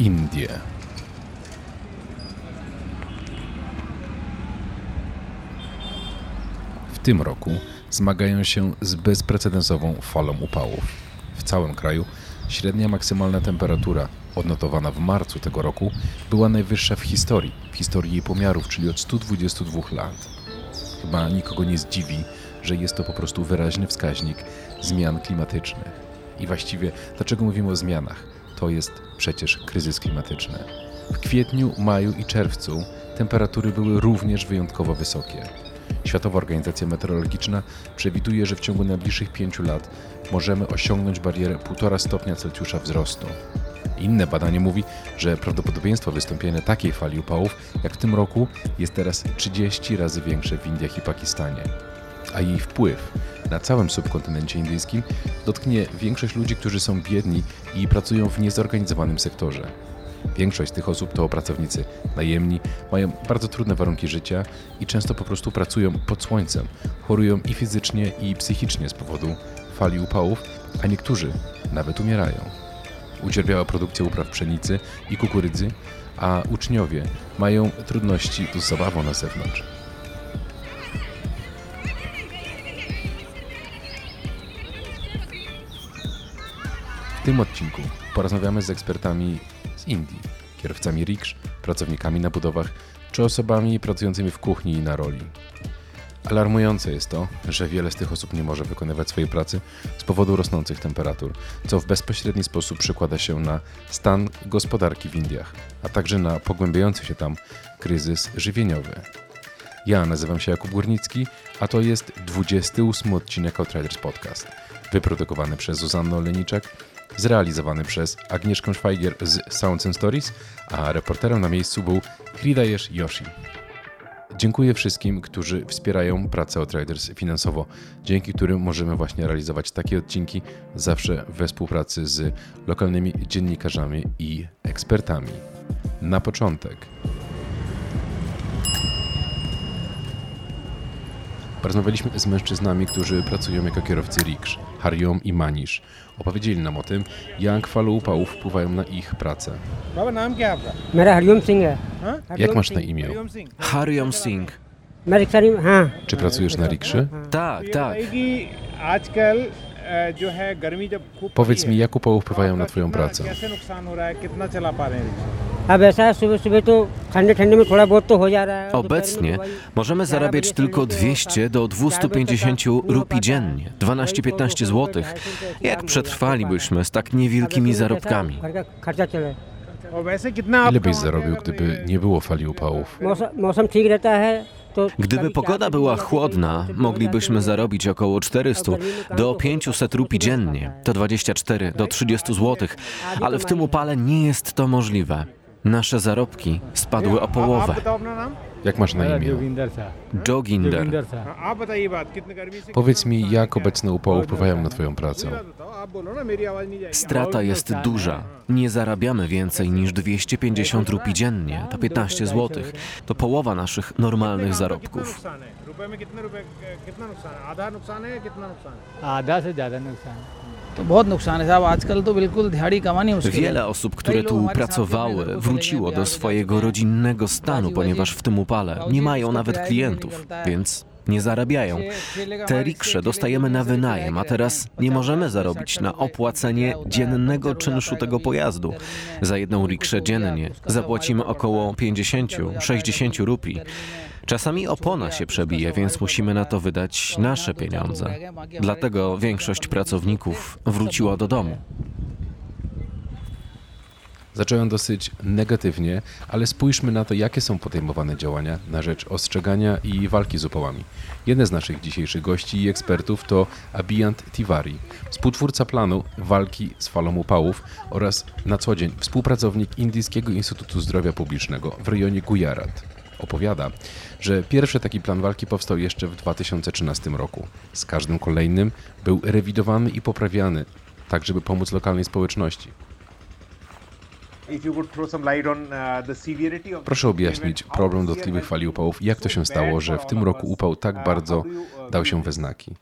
Indie. W tym roku zmagają się z bezprecedensową falą upałów. W całym kraju średnia maksymalna temperatura odnotowana w marcu tego roku była najwyższa w historii, w historii jej pomiarów, czyli od 122 lat. Chyba nikogo nie zdziwi, że jest to po prostu wyraźny wskaźnik zmian klimatycznych. I właściwie, dlaczego mówimy o zmianach? To jest przecież kryzys klimatyczny. W kwietniu, maju i czerwcu temperatury były również wyjątkowo wysokie. Światowa Organizacja Meteorologiczna przewiduje, że w ciągu najbliższych pięciu lat możemy osiągnąć barierę 1,5 stopnia Celsjusza wzrostu. Inne badanie mówi, że prawdopodobieństwo wystąpienia takiej fali upałów jak w tym roku jest teraz 30 razy większe w Indiach i Pakistanie. A jej wpływ na całym subkontynencie indyjskim dotknie większość ludzi, którzy są biedni i pracują w niezorganizowanym sektorze. Większość tych osób to pracownicy najemni, mają bardzo trudne warunki życia i często po prostu pracują pod słońcem, chorują i fizycznie, i psychicznie z powodu fali upałów, a niektórzy nawet umierają. Ucierpiała produkcja upraw pszenicy i kukurydzy, a uczniowie mają trudności z zabawą na zewnątrz. Tym odcinku porozmawiamy z ekspertami z Indii, kierowcami riksz, pracownikami na budowach czy osobami pracującymi w kuchni i na roli. Alarmujące jest to, że wiele z tych osób nie może wykonywać swojej pracy z powodu rosnących temperatur, co w bezpośredni sposób przekłada się na stan gospodarki w Indiach, a także na pogłębiający się tam kryzys żywieniowy. Ja nazywam się Jakub Górnicki, a to jest 28 odcinek Outriders Podcast, wyprodukowany przez Zuzannę Oleniczak, zrealizowany przez Agnieszkę Schweiger z Sounds and Stories, a reporterem na miejscu był Hridayesz Yoshi. Dziękuję wszystkim, którzy wspierają pracę Outriders finansowo, dzięki którym możemy właśnie realizować takie odcinki zawsze we współpracy z lokalnymi dziennikarzami i ekspertami. Na początek Porozmawialiśmy z mężczyznami, którzy pracują jako kierowcy riksz, Hariom i Manish. Opowiedzieli nam o tym, jak fale upałów wpływają na ich pracę. Jak masz na imię? Hariom Singh. Czy pracujesz na rikszy? Tak, tak. Powiedz mi, jak upały wpływają na Twoją pracę? कैसे नुकसान हो रहा है कितना चला पा रहे हैं रिक्शा अब ऐसा है सुबह सुबह तो ठंडे ठंडे में थोड़ा बहुत तो हो जा रहा है और दोपहर में Obecnie तो भाई możemy ग्यारह zarabiać बजे tylko से लेके 200 do चार बजे तक 250 पूरा rupii पाता dziennie, है। 12-15 zł. Jak przetrwalibyśmy z tak niewielkimi zarobkami? घर का खर्चा चले और वैसे कितना आप Ile byś कमाते zarobił, अगर gdyby ये- nie było fali upałów? मौसम मौसम ठीक रहता है तो Gdyby कभी pogoda चार była बजे chłodna, से moglibyśmy जाते हैं। zarobić około 400 do 500 rupii dziennie, to 24 do 30 zł, ale w tym upale nie jest to możliwe. Nasze zarobki spadły o आप- połowę. आप बताओ अपना नाम Jak masz na imię? Joginder. हाँ, आप बताइए बात कितने गर्मी से Powiedz mi, jak obecne upały wpływają na Twoją pracę? पूरी बात बताओ आप बोलो ना मेरी आवाज नहीं जाएगी Strata jest duża. Nie zarabiamy więcej niż 250 rupii dziennie, to 15 zł. To połowa naszych normalnych कितना zarobków. नुकसान है रुपए में कितने रुपए कितना नुकसान है आधा नुकसान है या कितना नुकसान है आधा से ज़्यादा नुकसान Wiele osób, które tu pracowały, wróciło do swojego rodzinnego stanu, ponieważ w tym upale nie mają nawet klientów, więc nie zarabiają. Te riksze dostajemy na wynajem, a teraz nie możemy zarobić na opłacenie dziennego czynszu tego pojazdu. Za jedną rikszę dziennie zapłacimy około 50-60 rupii. Czasami opona się przebije, więc musimy na to wydać nasze pieniądze. Dlatego większość pracowników wróciła do domu. Zacząłem dosyć negatywnie, ale spójrzmy na to, jakie są podejmowane działania na rzecz ostrzegania i walki z upałami. Jeden z naszych dzisiejszych gości i ekspertów to Abiyant Tiwari, współtwórca planu walki z falą upałów oraz na co dzień współpracownik Indyjskiego Instytutu Zdrowia Publicznego w rejonie Gujarat. Opowiada, że pierwszy taki plan walki powstał jeszcze w 2013 roku. Z każdym kolejnym był rewidowany i poprawiany, tak żeby pomóc lokalnej społeczności. Proszę objaśnić problem dotkliwych fali upałów jak to się stało, że w tym roku upał tak bardzo dał się we znaki.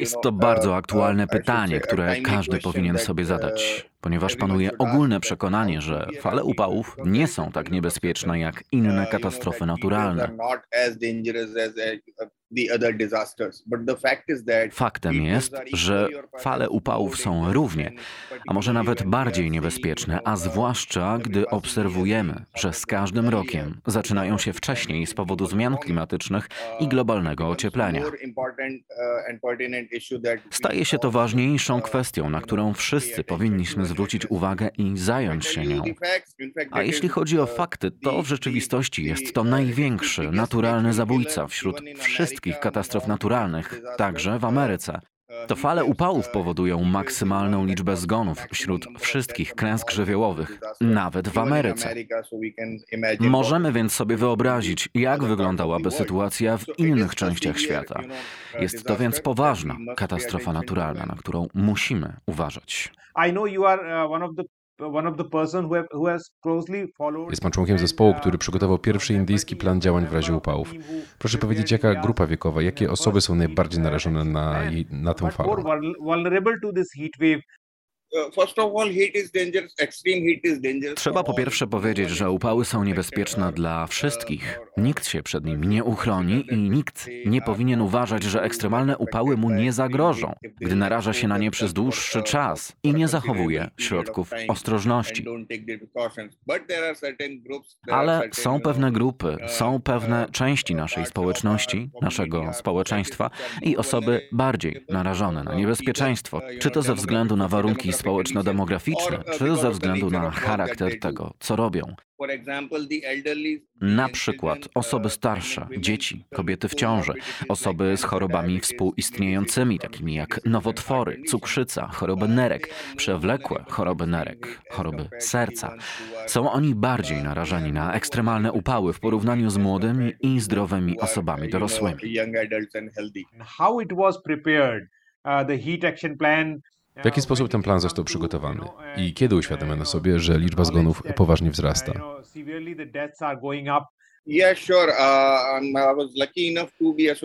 Jest to bardzo aktualne pytanie, które każdy powinien sobie zadać, ponieważ panuje ogólne przekonanie, że fale upałów nie są tak niebezpieczne jak inne katastrofy naturalne. Faktem jest, że fale upałów są równie, a może nawet bardziej niebezpieczne, a zwłaszcza gdy obserwujemy, że z każdym rokiem zaczynają się wcześniej z powodu zmian klimatycznych i globalnego ocieplenia. Staje się to ważniejszą kwestią, na którą wszyscy powinniśmy zwrócić uwagę i zająć się nią. A jeśli chodzi o fakty, to w rzeczywistości jest to największy naturalny zabójca wśród wszystkich katastrof naturalnych, także w Ameryce. To fale upałów powodują maksymalną liczbę zgonów wśród wszystkich klęsk żywiołowych, nawet w Ameryce. Możemy więc sobie wyobrazić, jak wyglądałaby sytuacja w innych częściach świata. Jest to więc poważna katastrofa naturalna, na którą musimy uważać. Uh, Jest pan członkiem zespołu, który przygotował pierwszy indyjski plan działań w razie upałów. Proszę powiedzieć, jaka grupa wiekowa, jakie osoby są najbardziej narażone na, na tę falę? Trzeba po pierwsze powiedzieć, że upały są niebezpieczne dla wszystkich. Nikt się przed nimi nie uchroni i nikt nie powinien uważać, że ekstremalne upały mu nie zagrożą, gdy naraża się na nie przez dłuższy czas i nie zachowuje środków ostrożności. Ale są pewne grupy, są pewne części naszej społeczności, naszego społeczeństwa i osoby bardziej narażone na niebezpieczeństwo, czy to ze względu na warunki społeczno-demograficzne, czy ze względu na charakter tego, co robią. Na przykład osoby starsze, dzieci, kobiety w ciąży, osoby z chorobami współistniejącymi, takimi jak nowotwory, cukrzyca, choroby nerek, przewlekłe choroby nerek, choroby serca. Są oni bardziej narażeni na ekstremalne upały w porównaniu z młodymi i zdrowymi osobami dorosłymi. Uh, W jaki sposób ten plan został przygotowany? I kiedy uświadamiono sobie, że liczba zgonów poważnie wzrasta?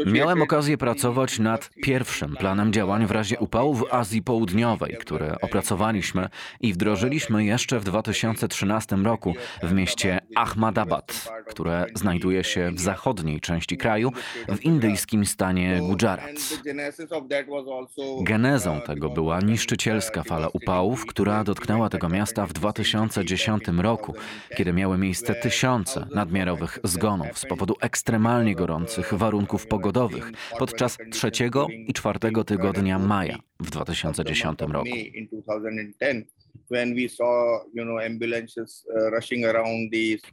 Miałem okazję pracować nad pierwszym planem działań w razie upału w Azji Południowej, które opracowaliśmy i wdrożyliśmy jeszcze w 2013 roku w mieście Ahmadabad, które znajduje się w zachodniej części kraju, w indyjskim stanie Gujarat. Genezą tego była niszczycielska fala upałów, która dotknęła tego miasta w 2010 roku, kiedy miały miejsce tysiące nadmiarowych zgonów z powodu ekstremalnie gorących warunków pogodowych podczas trzeciego i czwartego tygodnia maja w 2010 roku.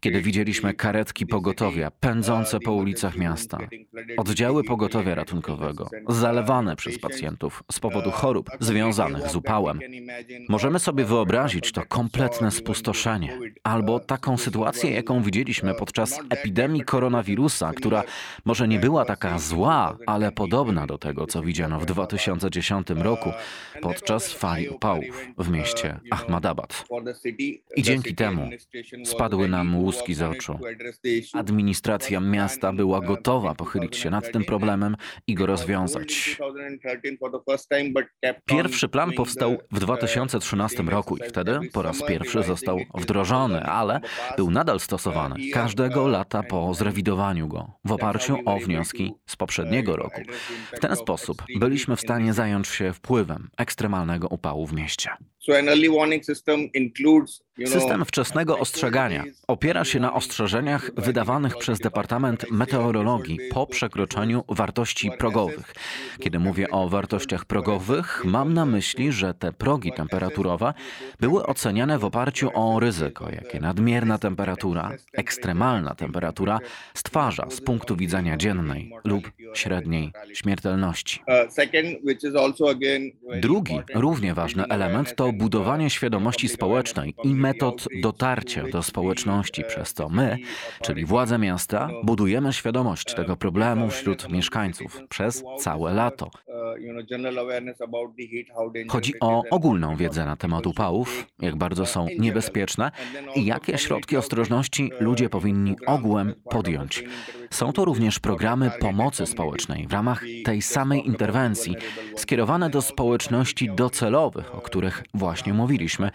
Kiedy widzieliśmy karetki pogotowia pędzące po ulicach miasta, oddziały pogotowia ratunkowego zalewane przez pacjentów z powodu chorób związanych z upałem, możemy sobie wyobrazić to kompletne spustoszenie albo taką sytuację, jaką widzieliśmy podczas epidemii koronawirusa, która może nie była taka zła, ale podobna do tego, co widziano w 2010 roku podczas fali upałów w mieście Ahmadabad. I dzięki temu spadły nam łuski z oczu. Administracja miasta była gotowa pochylić się nad tym problemem i go rozwiązać. Pierwszy plan powstał w 2013 roku i wtedy po raz pierwszy został wdrożony, ale był nadal stosowany każdego lata po zrewidowaniu go w oparciu o wnioski z poprzedniego roku. W ten sposób byliśmy w stanie zająć się wpływem ekstremalnego upału w mieście. So an early warning system includes wczesnego ostrzegania opiera się na ostrzeżeniach wydawanych przez Departament Meteorologii po przekroczeniu wartości progowych. Kiedy mówię o wartościach progowych, mam na myśli, że te progi temperaturowe były oceniane w oparciu o ryzyko, jakie nadmierna temperatura, ekstremalna temperatura stwarza z punktu widzenia dziennej lub średniej śmiertelności. Drugi, równie ważny element to budowanie świadomości społecznej i metod dotarcia do społeczności, przez co my, czyli władze miasta, budujemy świadomość tego problemu wśród mieszkańców przez całe lato. Chodzi o ogólną wiedzę na temat upałów, jak bardzo są niebezpieczne i jakie środki ostrożności ludzie powinni ogółem podjąć. Są to również programy pomocy społecznej w ramach tej samej interwencji, skierowane do społeczności docelowych, o których właśnie mówiliśmy,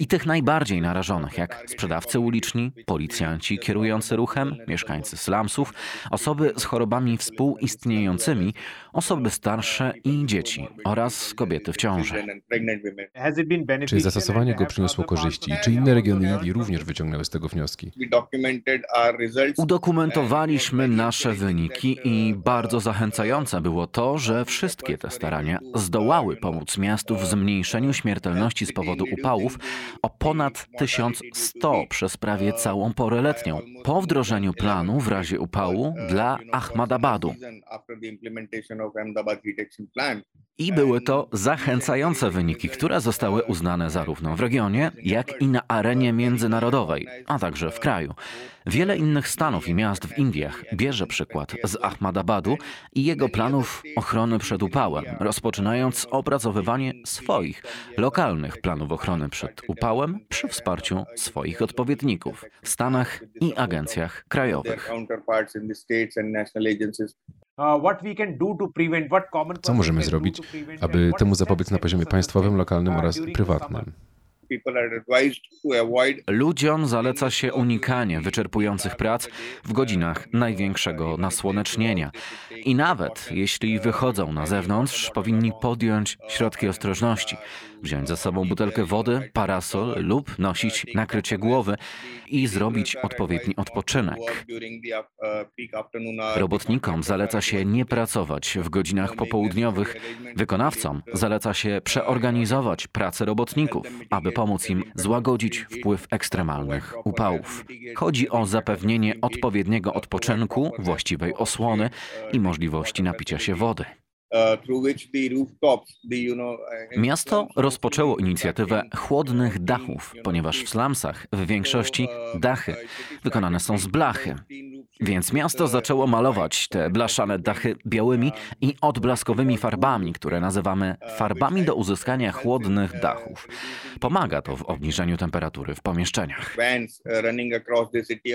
i tych najbardziej narażonych, jak sprzedawcy uliczni, policjanci kierujący ruchem, mieszkańcy slumsów, osoby z chorobami współistniejącymi, osoby starsze i dzieci oraz kobiety w ciąży. Czy zastosowanie go przyniosło korzyści? Czy inne regiony Indii również wyciągnęły z tego wnioski? Udokumentowaliśmy nasze wyniki i bardzo zachęcające było to, że wszystkie te starania zdołały pomóc miastu w zmniejszeniu śmiertelności z powodu upałów o ponad 1100 przez prawie całą porę letnią, po wdrożeniu planu w razie upału dla Ahmadabadu. I były to zachęcające wyniki, które zostały uznane zarówno w regionie, jak i na arenie międzynarodowej, a także w kraju. Wiele innych stanów i miast w Indiach bierze przykład z Ahmadabadu i jego planów ochrony przed upałem, rozpoczynając opracowywanie swoich lokalnych planów ochrony przed upałem przy wsparciu swoich odpowiedników w Stanach i agencjach krajowych. Co możemy zrobić, aby temu zapobiec na poziomie państwowym, lokalnym oraz prywatnym? Ludziom zaleca się unikanie wyczerpujących prac w godzinach największego nasłonecznienia. I nawet jeśli wychodzą na zewnątrz, powinni podjąć środki ostrożności. Wziąć ze sobą butelkę wody, parasol lub nosić nakrycie głowy i zrobić odpowiedni odpoczynek. Robotnikom zaleca się nie pracować w godzinach popołudniowych. Wykonawcom zaleca się przeorganizować pracę robotników, aby pomóc im złagodzić wpływ ekstremalnych upałów. Chodzi o zapewnienie odpowiedniego odpoczynku, właściwej osłony i możliwości napicia się wody. Miasto rozpoczęło inicjatywę chłodnych dachów, ponieważ w slumsach w większości dachy wykonane są z blachy. Więc miasto zaczęło malować te blaszane dachy białymi i odblaskowymi farbami, które nazywamy farbami do uzyskania chłodnych dachów. Pomaga to w obniżeniu temperatury w pomieszczeniach.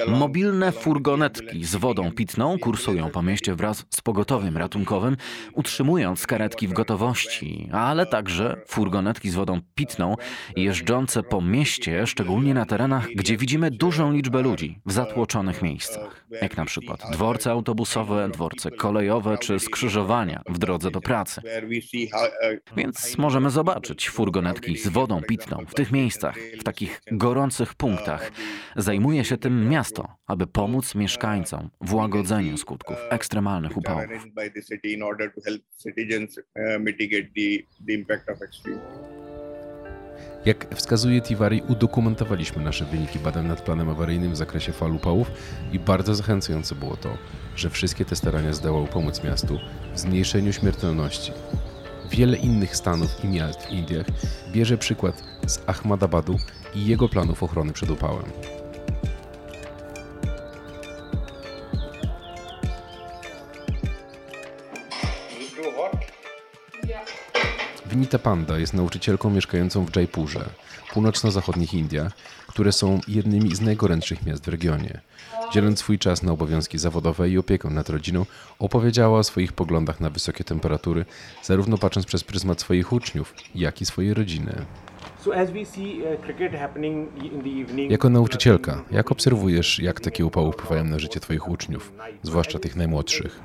Mobilne furgonetki z wodą pitną kursują po mieście wraz z pogotowiem ratunkowym, utrzymując karetki w gotowości, ale także furgonetki z wodą pitną jeżdżące po mieście, szczególnie na terenach, gdzie widzimy dużą liczbę ludzi w zatłoczonych miejscach, jak na przykład dworce autobusowe, dworce kolejowe czy skrzyżowania w drodze do pracy. Więc możemy zobaczyć furgonetki z wodą pitną w tych miejscach, w takich gorących punktach. Zajmuje się tym miasto, aby pomóc mieszkańcom w łagodzeniu skutków ekstremalnych upałów. Jak wskazuje Tiwari, udokumentowaliśmy nasze wyniki badań nad planem awaryjnym w zakresie fal upałów i bardzo zachęcające było to, że wszystkie te starania zdołały pomóc miastu w zmniejszeniu śmiertelności. Wiele innych stanów i miast w Indiach bierze przykład z Ahmadabadu i jego planów ochrony przed upałem. Vinita Panda jest nauczycielką mieszkającą w Jaipurze, północno-zachodnich Indiach, które są jednymi z najgorętszych miast w regionie. Dzieląc swój czas na obowiązki zawodowe i opiekę nad rodziną, opowiedziała o swoich poglądach na wysokie temperatury, zarówno patrząc przez pryzmat swoich uczniów, jak i swojej rodziny. Jako nauczycielka, jak obserwujesz, jak takie upały wpływają na życie Twoich uczniów, zwłaszcza tych najmłodszych?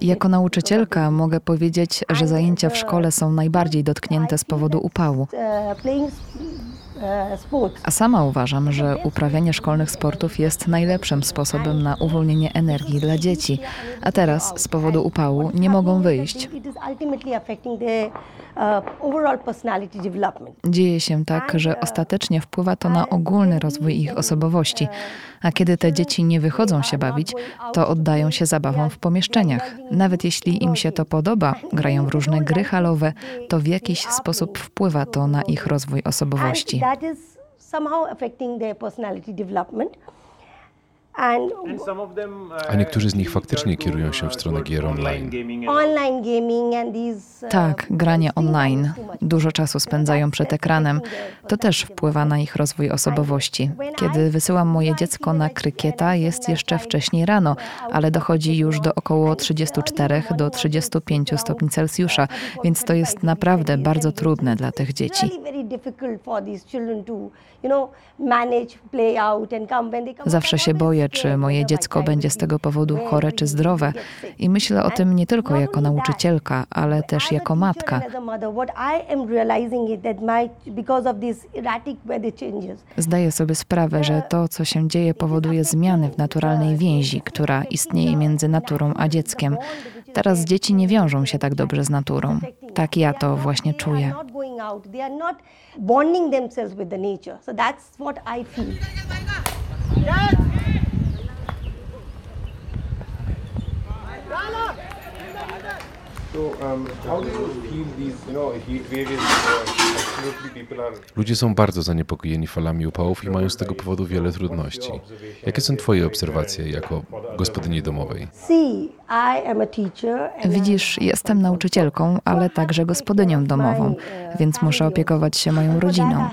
Jako nauczycielka mogę powiedzieć, że zajęcia w szkole są najbardziej dotknięte z powodu upału. A sama uważam, że uprawianie szkolnych sportów jest najlepszym sposobem na uwolnienie energii dla dzieci, a teraz z powodu upału nie mogą wyjść. Dzieje się tak, że ostatecznie wpływa to na ogólny rozwój ich osobowości, a kiedy te dzieci nie wychodzą się bawić, to oddają się zabawom w pomieszczeniach. Nawet jeśli im się to podoba, grają w różne gry halowe, to w jakiś sposób wpływa to na ich rozwój osobowości. And And some of them, uh, A niektórzy z nich faktycznie turn to, kierują się w uh, stronę gier online. uh, Tak, granie online. Dużo czasu spędzają przed ekranem. To też wpływa na ich rozwój osobowości. Kiedy wysyłam moje dziecko na krykieta, jest jeszcze wcześniej rano, ale dochodzi już do około 34 do 35 stopni Celsjusza, więc to jest naprawdę bardzo trudne dla tych dzieci. Zawsze się boję, czy moje dziecko będzie z tego powodu chore czy zdrowe. I myślę o tym nie tylko jako nauczycielka, ale też jako matka. Zdaję sobie sprawę, że to, co się dzieje, powoduje zmiany w naturalnej więzi, która istnieje między naturą a dzieckiem. Teraz dzieci nie wiążą się tak dobrze z naturą. Tak ja to właśnie czuję. Bonding themselves with the nature. So that's what I feel. So, um, Ludzie są bardzo zaniepokojeni falami upałów i mają z tego powodu wiele trudności. Jakie są Twoje obserwacje jako gospodyni domowej? Widzisz, jestem nauczycielką, ale także gospodynią domową, więc muszę opiekować się moją rodziną.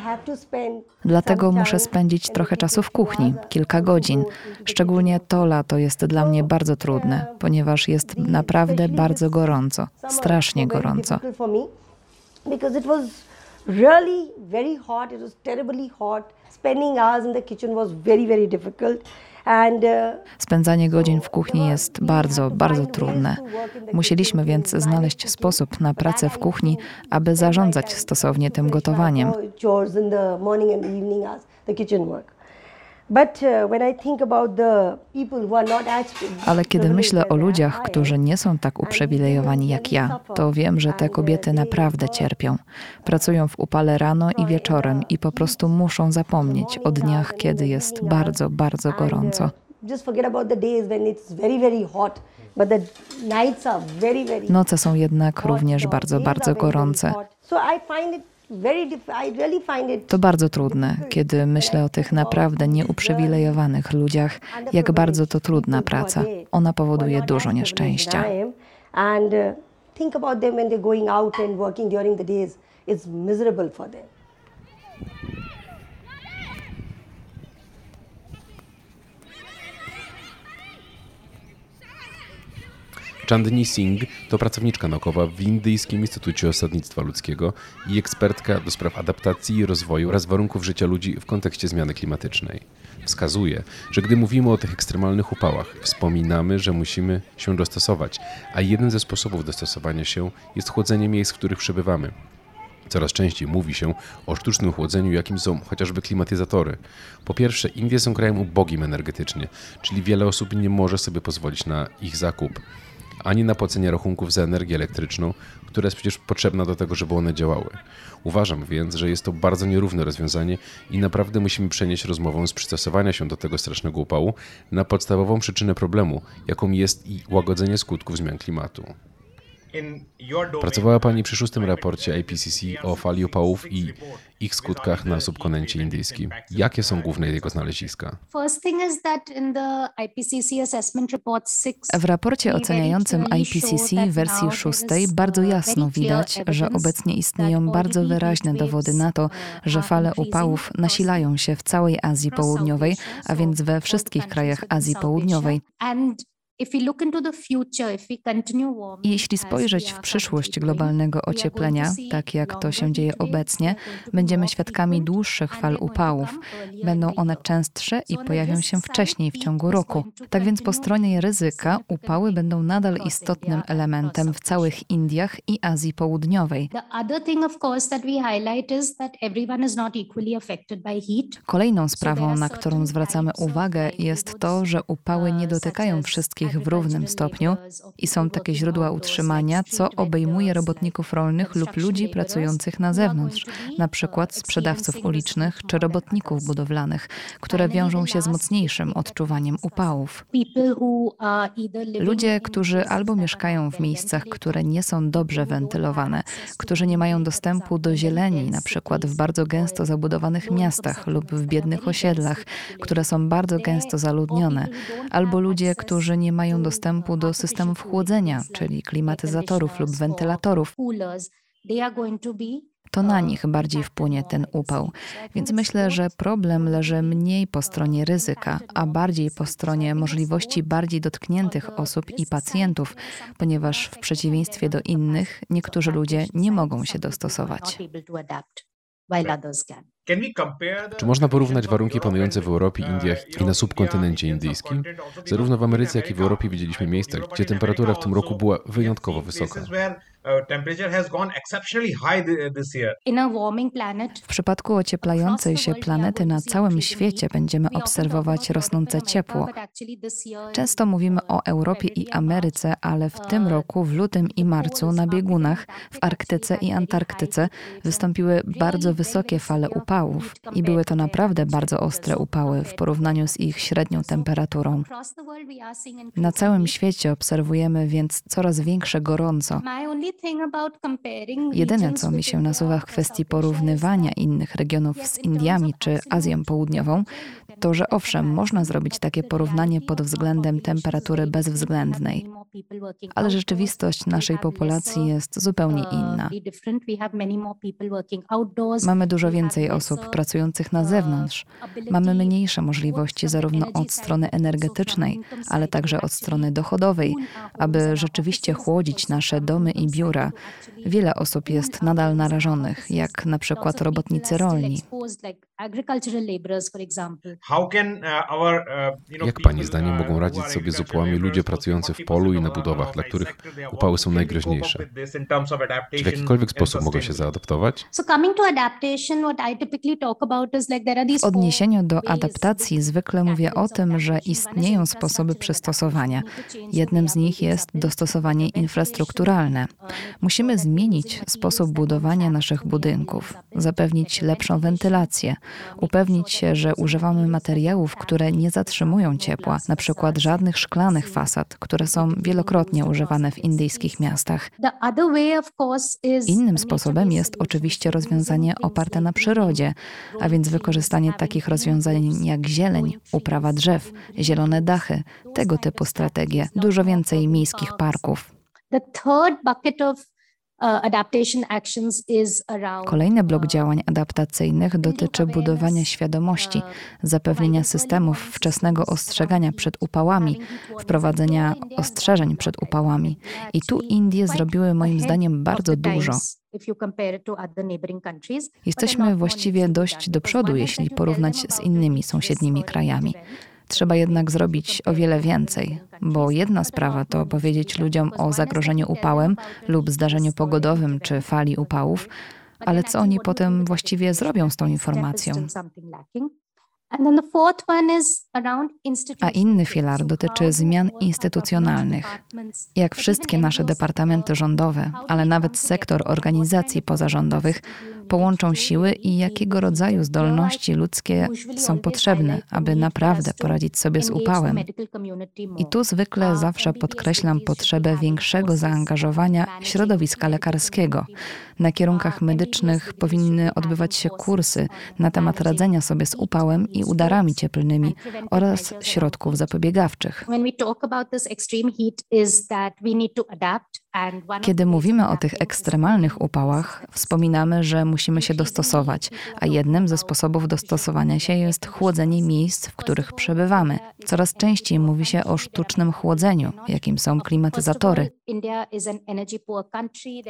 Dlatego muszę spędzić trochę czasu w kuchni, kilka godzin. Szczególnie to lato jest dla mnie bardzo trudne, ponieważ jest naprawdę bardzo gorąco, strasznie gorąco. Really very hot. It was terribly hot. Spending hours in the kitchen was very, very difficult. Uh, Spędzanie godzin w kuchni jest bardzo, bardzo trudne. Musieliśmy więc znaleźć sposób na pracę w kuchni, aby zarządzać stosownie tym gotowaniem. Ale kiedy myślę o ludziach, którzy nie są tak uprzywilejowani jak ja, to wiem, że te kobiety naprawdę cierpią. Pracują w upale rano i wieczorem i po prostu muszą zapomnieć o dniach, kiedy jest bardzo, bardzo gorąco. Noce są jednak również bardzo, bardzo gorące. To bardzo trudne, kiedy myślę o tych naprawdę nieuprzywilejowanych ludziach, jak bardzo to trudna praca. Ona powoduje dużo nieszczęścia. Uh, think about them when they're going out and working during the days. It's miserable for them. Chandni Singh to pracowniczka naukowa w Indyjskim Instytucie Osadnictwa Ludzkiego i ekspertka do spraw adaptacji i rozwoju oraz warunków życia ludzi w kontekście zmiany klimatycznej. Wskazuje, że gdy mówimy o tych ekstremalnych upałach, wspominamy, że musimy się dostosować, a jednym ze sposobów dostosowania się jest chłodzenie miejsc, w których przebywamy. Coraz częściej mówi się o sztucznym chłodzeniu, jakim są chociażby klimatyzatory. Po pierwsze, Indie są krajem ubogim energetycznie, czyli wiele osób nie może sobie pozwolić na ich zakup, ani na płacenie rachunków za energię elektryczną, która jest przecież potrzebna do tego, żeby one działały. Uważam więc, że jest to bardzo nierówne rozwiązanie i naprawdę musimy przenieść rozmowę z przystosowania się do tego strasznego upału na podstawową przyczynę problemu, jaką jest i łagodzenie skutków zmian klimatu. Pracowała Pani przy szóstym raporcie IPCC o fali upałów i ich skutkach na subkontynencie indyjskim. Jakie są główne jego znaleziska? First thing is that in the IPCC assessment report 6 W raporcie oceniającym IPCC w wersji szóstej bardzo jasno widać, że obecnie istnieją bardzo wyraźne dowody na to, że fale upałów nasilają się w całej Azji Południowej, a więc we wszystkich krajach Azji Południowej. Jeśli spojrzeć w przyszłość globalnego ocieplenia, tak jak to się dzieje obecnie, będziemy świadkami dłuższych fal upałów. Będą one częstsze i pojawią się wcześniej w ciągu roku. Tak więc po stronie ryzyka upały będą nadal istotnym elementem w całych Indiach i Azji Południowej. Kolejną sprawą, na którą zwracamy uwagę, jest to, że upały nie dotykają wszystkich wszystkich w równym stopniu i są takie źródła utrzymania, co obejmuje robotników rolnych lub ludzi pracujących na zewnątrz, na przykład sprzedawców ulicznych czy robotników budowlanych, które wiążą się z mocniejszym odczuwaniem upałów. Ludzie, którzy albo mieszkają w miejscach, które nie są dobrze wentylowane, którzy nie mają dostępu do zieleni, na przykład w bardzo gęsto zabudowanych miastach lub w biednych osiedlach, które są bardzo gęsto zaludnione, albo ludzie, którzy nie mają dostępu do systemów chłodzenia, czyli klimatyzatorów lub wentylatorów. To na nich bardziej wpłynie ten upał. Więc myślę, że problem leży mniej po stronie ryzyka, a bardziej po stronie możliwości bardziej dotkniętych osób i pacjentów, ponieważ w przeciwieństwie do innych, niektórzy ludzie nie mogą się dostosować. Czy można porównać warunki panujące w Europie, Indiach i na subkontynencie indyjskim? Zarówno w Ameryce, jak i w Europie widzieliśmy miejsca, gdzie temperatura w tym roku była wyjątkowo wysoka. W przypadku ocieplającej się planety na całym świecie będziemy obserwować rosnące ciepło. Często mówimy o Europie i Ameryce, ale w tym roku, w lutym i marcu, na biegunach w Arktyce i Antarktyce wystąpiły bardzo wysokie fale upałów i były to naprawdę bardzo ostre upały w porównaniu z ich średnią temperaturą. Na całym świecie obserwujemy więc coraz większe gorąco. Jedyne, co mi się nasuwa w kwestii porównywania innych regionów z Indiami czy Azją Południową, to że owszem, można zrobić takie porównanie pod względem temperatury bezwzględnej, ale rzeczywistość naszej populacji jest zupełnie inna. Mamy dużo więcej osób pracujących na zewnątrz. Mamy mniejsze możliwości zarówno od strony energetycznej, ale także od strony dochodowej, aby rzeczywiście chłodzić nasze domy i biura. biura. Wiele osób jest nadal narażonych, jak na przykład robotnicy rolni. Jak Pani zdaniem mogą radzić sobie z upałami ludzie pracujący w polu i na budowach, dla których upały są najgroźniejsze? Czy w jakikolwiek sposób mogą się zaadaptować? W odniesieniu do adaptacji zwykle mówię o tym, że istnieją sposoby przystosowania. Jednym z nich jest dostosowanie infrastrukturalne. Musimy zmienić sposób budowania naszych budynków, zapewnić lepszą wentylację, upewnić się, że używamy materiałów, które nie zatrzymują ciepła, na przykład żadnych szklanych fasad, które są wielokrotnie używane w indyjskich miastach. Innym sposobem jest oczywiście rozwiązanie oparte na przyrodzie, a więc wykorzystanie takich rozwiązań jak zieleń, uprawa drzew, zielone dachy, tego typu strategie, dużo więcej miejskich parków. Kolejny blok działań adaptacyjnych dotyczy budowania świadomości, zapewnienia systemów wczesnego ostrzegania przed upałami, wprowadzenia ostrzeżeń przed upałami. I tu Indie zrobiły moim zdaniem bardzo dużo. Jesteśmy właściwie dość do przodu, jeśli porównać z innymi sąsiednimi krajami. Trzeba jednak zrobić o wiele więcej, bo jedna sprawa to powiedzieć ludziom o zagrożeniu upałem lub zdarzeniu pogodowym czy fali upałów, ale co oni potem właściwie zrobią z tą informacją? A inny filar dotyczy zmian instytucjonalnych. Jak wszystkie nasze departamenty rządowe, ale nawet sektor organizacji pozarządowych połączą siły i jakiego rodzaju zdolności ludzkie są potrzebne, aby naprawdę poradzić sobie z upałem. I tu zwykle zawsze podkreślam potrzebę większego zaangażowania środowiska lekarskiego. Na kierunkach medycznych powinny odbywać się kursy na temat radzenia sobie z upałem i udarami cieplnymi oraz środków zapobiegawczych. Kiedy mówimy o tych ekstremalnych upałach, wspominamy, że musimy się dostosować, a jednym ze sposobów dostosowania się jest chłodzenie miejsc, w których przebywamy. Coraz częściej mówi się o sztucznym chłodzeniu, jakim są klimatyzatory.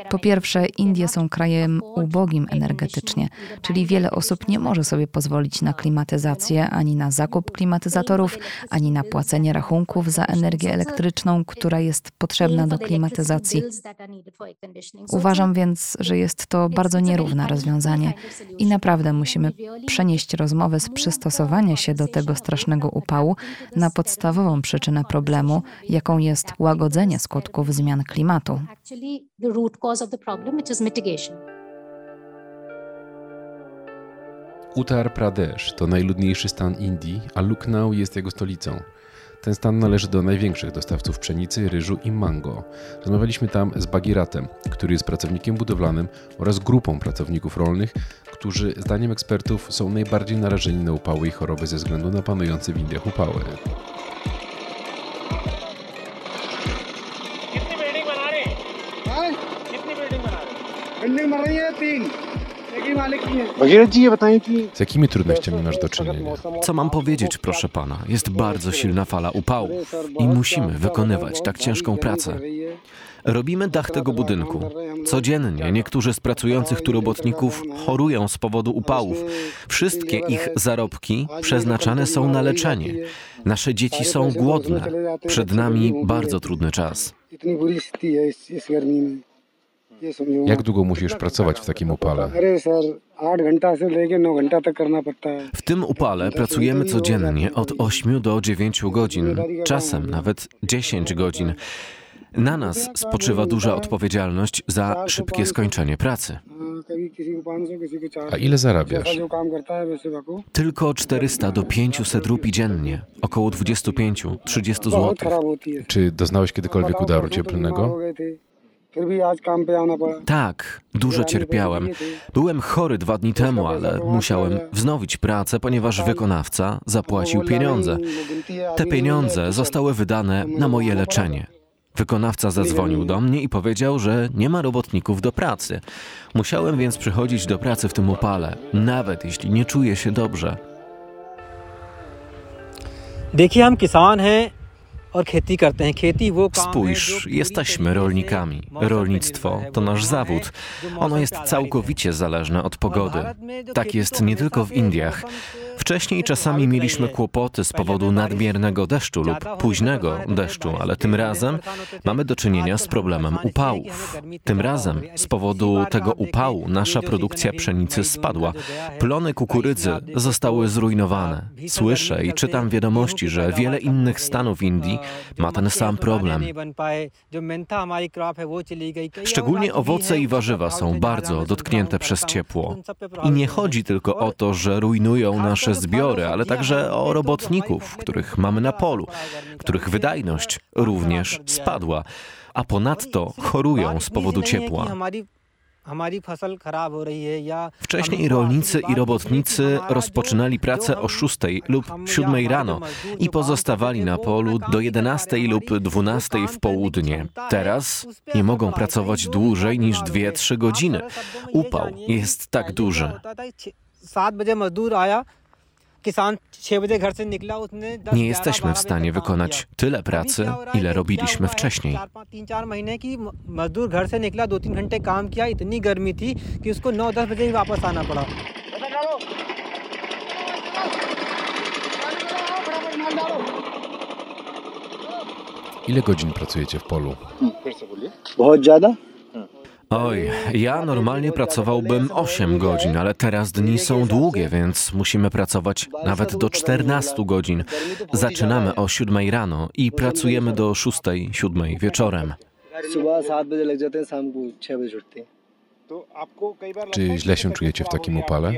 Po pierwsze, Indie są krajem ubogim energetycznie, czyli wiele osób nie może sobie pozwolić na klimatyzację, ani na zakup klimatyzatorów, ani na płacenie rachunków za energię elektryczną, która jest potrzebna do klimatyzacji kondycji. Uważam więc, że jest to bardzo nierówne rozwiązanie i naprawdę musimy przenieść rozmowę z przystosowania się do tego strasznego upału na podstawową przyczynę problemu, jaką jest łagodzenie skutków zmian klimatu. Uttar Pradesh to najludniejszy stan Indii, a Lucknow jest jego stolicą. Ten stan należy do największych dostawców pszenicy, ryżu i mango. Rozmawialiśmy tam z Bagiratem, który jest pracownikiem budowlanym oraz grupą pracowników rolnych, którzy zdaniem ekspertów są najbardziej narażeni na upały i choroby ze względu na panujące w Indiach upały. कितनी बिल्डिंग बना रहे हैं कितनी बिल्डिंग बना रहे हैं बिल्डिंग बन रही है तीन z jakimi trudnościami masz do czynienia? Co mam powiedzieć, proszę pana? Jest bardzo silna fala upałów i musimy wykonywać tak ciężką pracę. Robimy dach tego budynku. Codziennie niektórzy z pracujących tu robotników chorują z powodu upałów. Wszystkie ich zarobki przeznaczane są na leczenie. Nasze dzieci są głodne. Przed nami bardzo trudny czas. Jak długo musisz pracować w takim upale? W tym upale pracujemy codziennie od 8 do 9 godzin, czasem nawet 10 godzin. Na nas spoczywa duża odpowiedzialność za szybkie skończenie pracy. A ile zarabiasz? Tylko 400 do 500 rupi dziennie, około 25-30 zł. Czy doznałeś kiedykolwiek udaru cieplnego? Tak, dużo cierpiałem. Byłem chory dwa dni temu, ale musiałem wznowić pracę, ponieważ wykonawca zapłacił pieniądze. Te pieniądze zostały wydane na moje leczenie. Wykonawca zadzwonił do mnie i powiedział, że nie ma robotników do pracy. Musiałem więc przychodzić do pracy w tym upale, nawet jeśli nie czuję się dobrze. Dekhiye hum Spójrz, jesteśmy rolnikami. Rolnictwo to nasz zawód. Ono jest całkowicie zależne od pogody. Tak jest nie tylko w Indiach. Wcześniej czasami mieliśmy kłopoty z powodu nadmiernego deszczu lub późnego deszczu, ale tym razem mamy do czynienia z problemem upałów. Tym razem z powodu tego upału nasza produkcja pszenicy spadła. Plony kukurydzy zostały zrujnowane. Słyszę i czytam wiadomości, że wiele innych stanów Indii ma ten sam problem. Szczególnie owoce i warzywa są bardzo dotknięte przez ciepło. I nie chodzi tylko o to, że rujnują nasze zbiory, ale także o robotników, których mamy na polu, których wydajność również spadła, a ponadto chorują z powodu ciepła. Wcześniej rolnicy i robotnicy rozpoczynali pracę o 6 lub 7 rano i pozostawali na polu do 11 lub 12 w południe. Teraz nie mogą pracować dłużej niż 2-3 godziny. Upał jest tak duży. Nie jesteśmy w stanie wykonać tyle pracy, ile robiliśmy wcześniej. Ile godzin pracujecie w polu? Bardzo Oj, ja normalnie pracowałbym 8 godzin, ale teraz dni są długie, więc musimy pracować nawet do 14 godzin. Zaczynamy o 7 rano i pracujemy do 6, 7 wieczorem. Czy źle się czujecie w takim upale?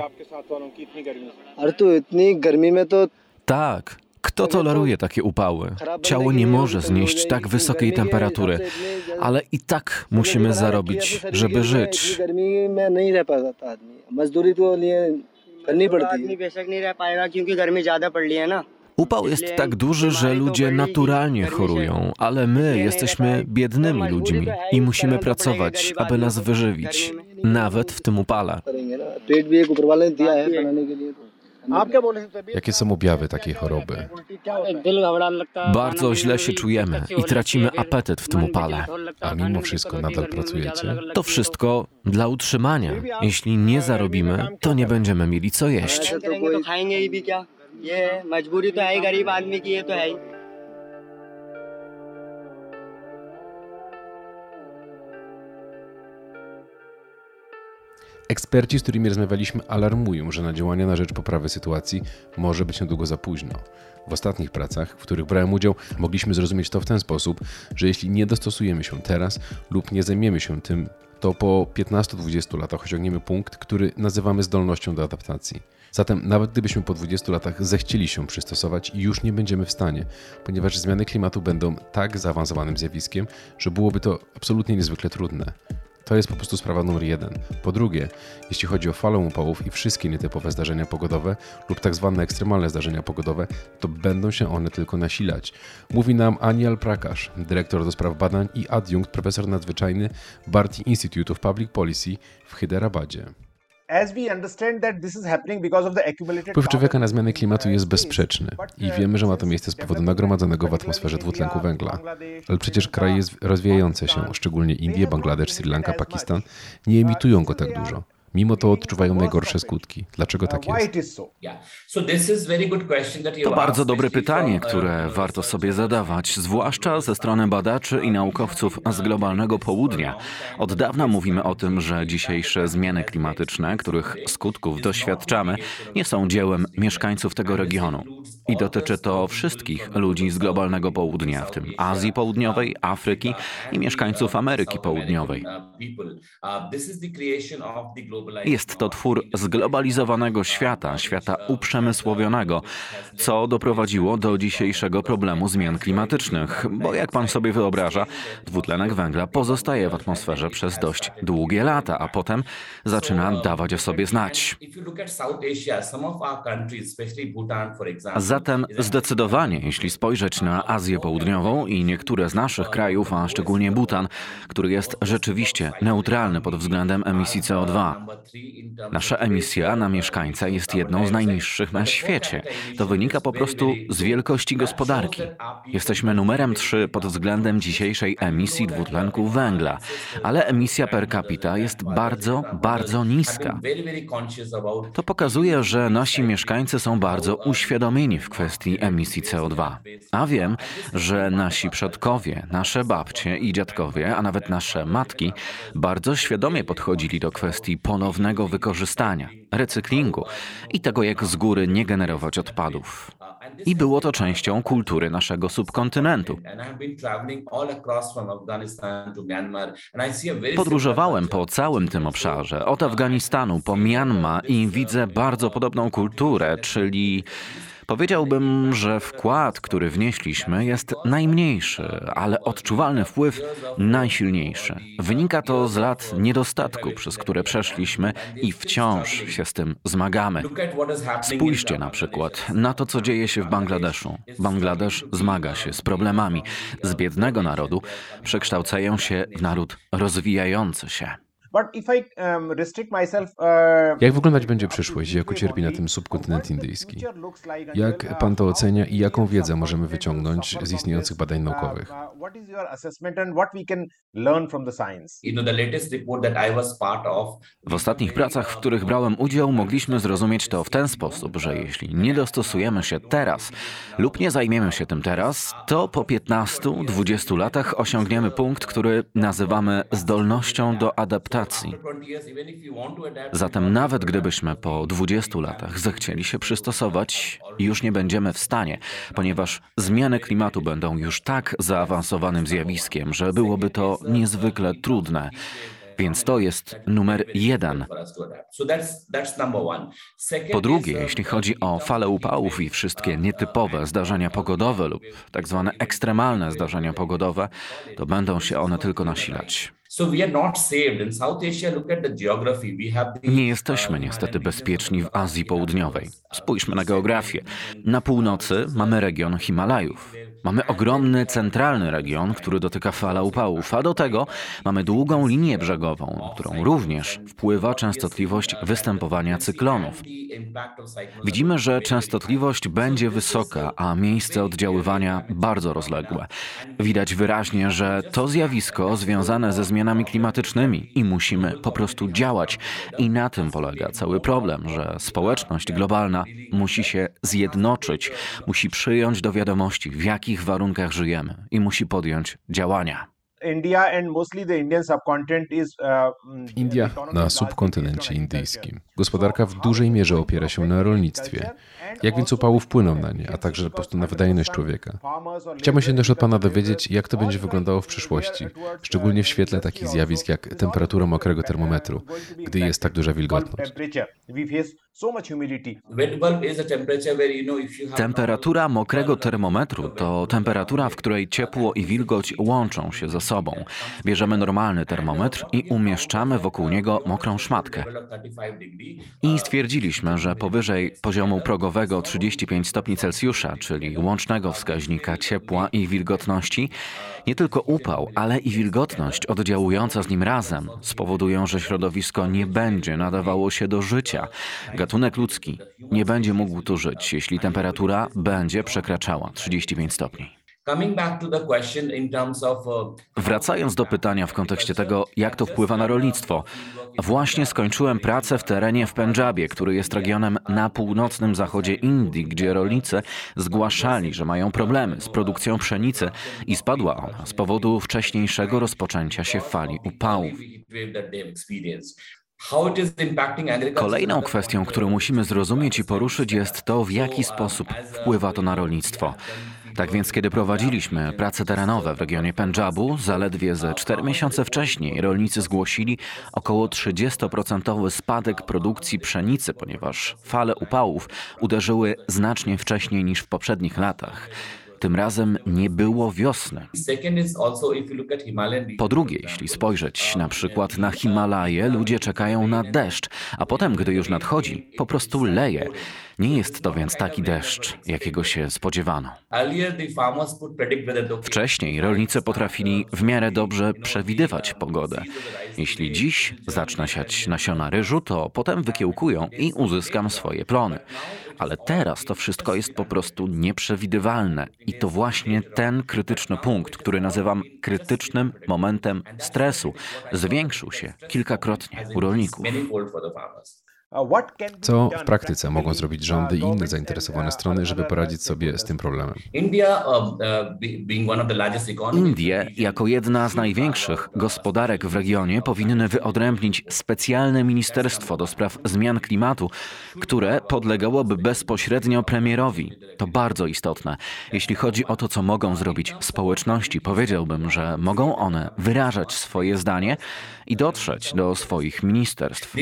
Tak, kto toleruje takie upały? Ciało nie może znieść tak wysokiej temperatury, ale i tak musimy zarobić, żeby żyć. Upał jest tak duży, że ludzie naturalnie chorują, ale my jesteśmy biednymi ludźmi i musimy pracować, aby nas wyżywić, nawet w tym upale. Jakie są objawy takiej choroby? Bardzo źle się czujemy i tracimy apetyt w tym upale. A mimo wszystko nadal pracujecie? To wszystko dla utrzymania. Jeśli nie zarobimy, to nie będziemy mieli co jeść. Eksperci, z którymi rozmawialiśmy, alarmują, że na działania na rzecz poprawy sytuacji może być niedługo za późno. W ostatnich pracach, w których brałem udział, mogliśmy zrozumieć to w ten sposób, że jeśli nie dostosujemy się teraz lub nie zajmiemy się tym, to po 15-20 latach osiągniemy punkt, który nazywamy zdolnością do adaptacji. Zatem nawet gdybyśmy po 20 latach zechcieli się przystosować, już nie będziemy w stanie, ponieważ zmiany klimatu będą tak zaawansowanym zjawiskiem, że byłoby to absolutnie niezwykle trudne. To jest po prostu sprawa numer jeden. Po drugie, jeśli chodzi o falę upałów i wszystkie nietypowe zdarzenia pogodowe lub tak zwane ekstremalne zdarzenia pogodowe, to będą się one tylko nasilać. Mówi nam Aniel Prakash, dyrektor do spraw badań i adiunkt profesor nadzwyczajny Bharti Institute of Public Policy w Hyderabadie. Wpływ człowieka na zmiany klimatu jest bezsprzeczny i wiemy, że ma to miejsce z powodu nagromadzonego w atmosferze dwutlenku węgla. Ale przecież kraje rozwijające się, szczególnie Indie, Bangladesz, Sri Lanka, Pakistan, nie emitują go tak dużo. Mimo to odczuwają najgorsze skutki. Dlaczego tak jest? To bardzo dobre pytanie, które warto sobie zadawać, zwłaszcza ze strony badaczy i naukowców z globalnego południa. Od dawna mówimy o tym, że dzisiejsze zmiany klimatyczne, których skutków doświadczamy, nie są dziełem mieszkańców tego regionu. I dotyczy to wszystkich ludzi z globalnego południa, w tym Azji Południowej, Afryki i mieszkańców Ameryki Południowej. Jest to twór zglobalizowanego świata, świata uprzemysłowionego, co doprowadziło do dzisiejszego problemu zmian klimatycznych, bo jak pan sobie wyobraża, dwutlenek węgla pozostaje w atmosferze przez dość długie lata, a potem zaczyna dawać o sobie znać. Zatem zdecydowanie, jeśli spojrzeć na Azję Południową i niektóre z naszych krajów, a szczególnie Butan, który jest rzeczywiście neutralny pod względem emisji CO2, Nasza emisja na mieszkańca jest jedną z najniższych na świecie. To wynika po prostu z wielkości gospodarki. Jesteśmy numerem 3 pod względem dzisiejszej emisji dwutlenku węgla, ale emisja per capita jest bardzo, bardzo niska. To pokazuje, że nasi mieszkańcy są bardzo uświadomieni w kwestii emisji CO2. A wiem, że nasi przodkowie, nasze babcie i dziadkowie, a nawet nasze matki bardzo świadomie podchodzili do kwestii ponownego wykorzystania, recyklingu i tego, jak z góry nie generować odpadów. I było to częścią kultury naszego subkontynentu. Podróżowałem po całym tym obszarze, od Afganistanu po Myanmar i widzę bardzo podobną kulturę, czyli Powiedziałbym, że wkład, który wnieśliśmy, jest najmniejszy, ale odczuwalny wpływ najsilniejszy. Wynika to z lat niedostatku, przez które przeszliśmy i wciąż się z tym zmagamy. Spójrzcie na przykład na to, co dzieje się w Bangladeszu. Bangladesz zmaga się z problemami. Z biednego narodu przekształcają się w naród rozwijający się. Um, uh, jak wyglądać będzie przyszłość, jak ucierpi na tym subkontynent indyjski? Jak pan to ocenia i jaką wiedzę możemy wyciągnąć z istniejących badań naukowych? W ostatnich pracach, w których brałem udział, mogliśmy zrozumieć to w ten sposób, że jeśli nie dostosujemy się teraz lub nie zajmiemy się tym teraz, to po 15-20 latach osiągniemy punkt, który nazywamy zdolnością do adaptacji Zatem nawet gdybyśmy po 20 latach zechcieli się przystosować, już nie będziemy w stanie, ponieważ zmiany klimatu będą już tak zaawansowanym zjawiskiem, że byłoby to niezwykle trudne. Więc to jest numer jeden. Po drugie, jeśli chodzi o fale upałów i wszystkie nietypowe zdarzenia pogodowe lub tak zwane ekstremalne zdarzenia pogodowe, to będą się one tylko nasilać. Nie jesteśmy niestety bezpieczni w Azji Południowej. Spójrzmy na geografię. Na północy mamy region Himalajów. Mamy ogromny centralny region, który dotyka fala upałów, a do tego mamy długą linię brzegową, którą również wpływa częstotliwość występowania cyklonów. Widzimy, że częstotliwość będzie wysoka, a miejsce oddziaływania bardzo rozległe. Widać wyraźnie, że to zjawisko związane ze zmianami klimatycznymi i musimy po prostu działać. I na tym polega cały problem, że społeczność globalna musi się zjednoczyć, musi przyjąć do wiadomości, w jakich warunkach żyjemy i musi podjąć działania. India na subkontynencie indyjskim. Gospodarka w dużej mierze opiera się na rolnictwie. Jak więc upały wpłyną na nie, a także po prostu na wydajność człowieka? Chciałbym się też od Pana dowiedzieć, jak to będzie wyglądało w przyszłości, szczególnie w świetle takich zjawisk jak temperatura mokrego termometru, gdy jest tak duża wilgotność. Temperatura mokrego termometru to temperatura, w której ciepło i wilgoć łączą się ze sobą. Bierzemy normalny termometr i umieszczamy wokół niego mokrą szmatkę. I stwierdziliśmy, że powyżej poziomu progowego 35 stopni Celsjusza, czyli łącznego wskaźnika ciepła i wilgotności, nie tylko upał, ale i wilgotność oddziałująca z nim razem spowodują, że środowisko nie będzie nadawało się do życia. Gatunek ludzki nie będzie mógł tu żyć, jeśli temperatura będzie przekraczała 35 stopni. Wracając do pytania w kontekście tego, jak to wpływa na rolnictwo. Właśnie skończyłem pracę w terenie w Pendżabie, który jest regionem na północnym zachodzie Indii, gdzie rolnicy zgłaszali, że mają problemy z produkcją pszenicy i spadła ona z powodu wcześniejszego rozpoczęcia się fali upałów. Kolejną kwestią, którą musimy zrozumieć i poruszyć, jest to, w jaki sposób wpływa to na rolnictwo. Tak więc, kiedy prowadziliśmy prace terenowe w regionie Pendżabu, zaledwie ze cztery miesiące wcześniej rolnicy zgłosili około 30% spadek produkcji pszenicy, ponieważ fale upałów uderzyły znacznie wcześniej niż w poprzednich latach. Tym razem nie było wiosny. Po drugie, jeśli spojrzeć na przykład na Himalaje, ludzie czekają na deszcz, a potem, gdy już nadchodzi, po prostu leje. Nie jest to więc taki deszcz, jakiego się spodziewano. Wcześniej rolnicy potrafili w miarę dobrze przewidywać pogodę. Jeśli dziś zacznę siać nasiona ryżu, to potem wykiełkują i uzyskam swoje plony. Ale teraz to wszystko jest po prostu nieprzewidywalne i to właśnie ten krytyczny punkt, który nazywam krytycznym momentem stresu, zwiększył się kilkakrotnie u rolników. Co w praktyce mogą zrobić rządy i inne zainteresowane strony, żeby poradzić sobie z tym problemem? Indie, jako jedna z największych gospodarek w regionie, powinny wyodrębnić specjalne ministerstwo do spraw zmian klimatu, które podlegałoby bezpośrednio premierowi. To bardzo istotne. Jeśli chodzi o to, co mogą zrobić społeczności, powiedziałbym, że mogą one wyrażać swoje zdanie i dotrzeć do swoich ministerstw.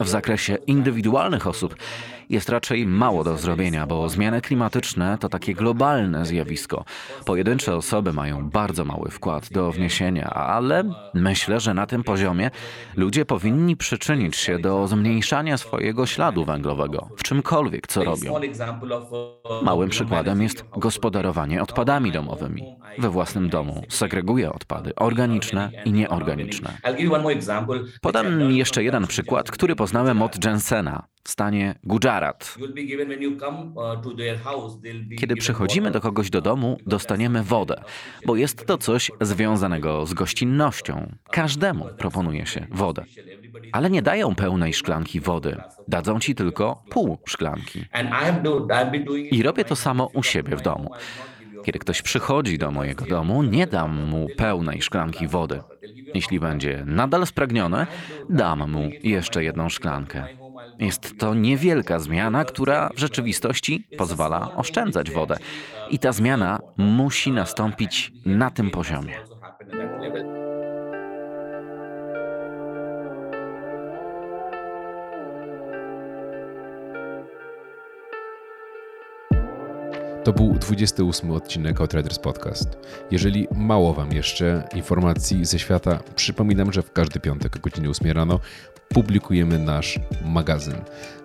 W zakresie indywidualnych osób jest raczej mało do zrobienia, bo zmiany klimatyczne to takie globalne zjawisko. Pojedyncze osoby mają bardzo mały wkład do wniesienia, ale myślę, że na tym poziomie ludzie powinni przyczynić się do zmniejszania swojego śladu węglowego w czymkolwiek, co robią. Małym przykładem jest gospodarowanie odpadami domowymi. We własnym domu segreguję odpady organiczne i nieorganiczne. Podam jeszcze jeden przykład, który poznałem od Jensena w stanie Gujarat. Kiedy przychodzimy do kogoś do domu, dostaniemy wodę, bo jest to coś związanego z gościnnością. Każdemu proponuje się wodę. Ale nie dają pełnej szklanki wody. Dadzą ci tylko pół szklanki. I robię to samo u siebie w domu. Kiedy ktoś przychodzi do mojego domu, nie dam mu pełnej szklanki wody. Jeśli będzie nadal spragniony, dam mu jeszcze jedną szklankę. Jest to niewielka zmiana, która w rzeczywistości pozwala oszczędzać wodę. I ta zmiana musi nastąpić na tym poziomie. To był 28 odcinek Outriders Podcast. Jeżeli mało Wam jeszcze informacji ze świata, przypominam, że w każdy piątek o godzinie 8 rano publikujemy nasz magazyn.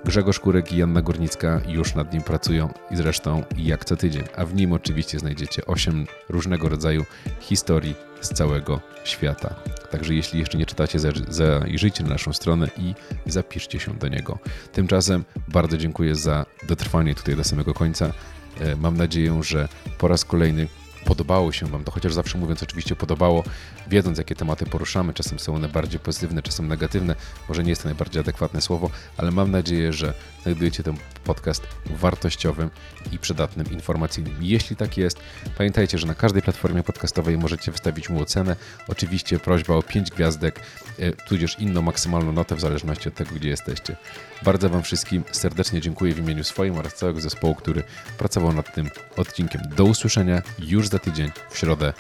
Grzegorz Kurek i Janna Górnicka już nad nim pracują i zresztą jak co tydzień, a w nim oczywiście znajdziecie 8 różnego rodzaju historii z całego świata. Także jeśli jeszcze nie czytacie, zajrzyjcie na naszą stronę i zapiszcie się do niego. Tymczasem bardzo dziękuję za dotrwanie tutaj do samego końca. E, mam nadzieję, że po raz kolejny podobało się Wam to, chociaż zawsze mówiąc oczywiście podobało, wiedząc jakie tematy poruszamy, czasem są one bardziej pozytywne, czasem negatywne, może nie jest to najbardziej adekwatne słowo, ale mam nadzieję, że znajdujecie ten podcast wartościowym i przydatnym, informacyjnym. Jeśli tak jest, pamiętajcie, że na każdej platformie podcastowej możecie wystawić mu ocenę. Oczywiście prośba o 5 gwiazdek, e, tudzież inną maksymalną notę w zależności od tego, gdzie jesteście. Bardzo Wam wszystkim serdecznie dziękuję w imieniu swoim oraz całego zespołu, który pracował nad tym odcinkiem. Do usłyszenia już za tydzień w środę,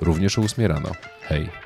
również o 8 rano. Hej!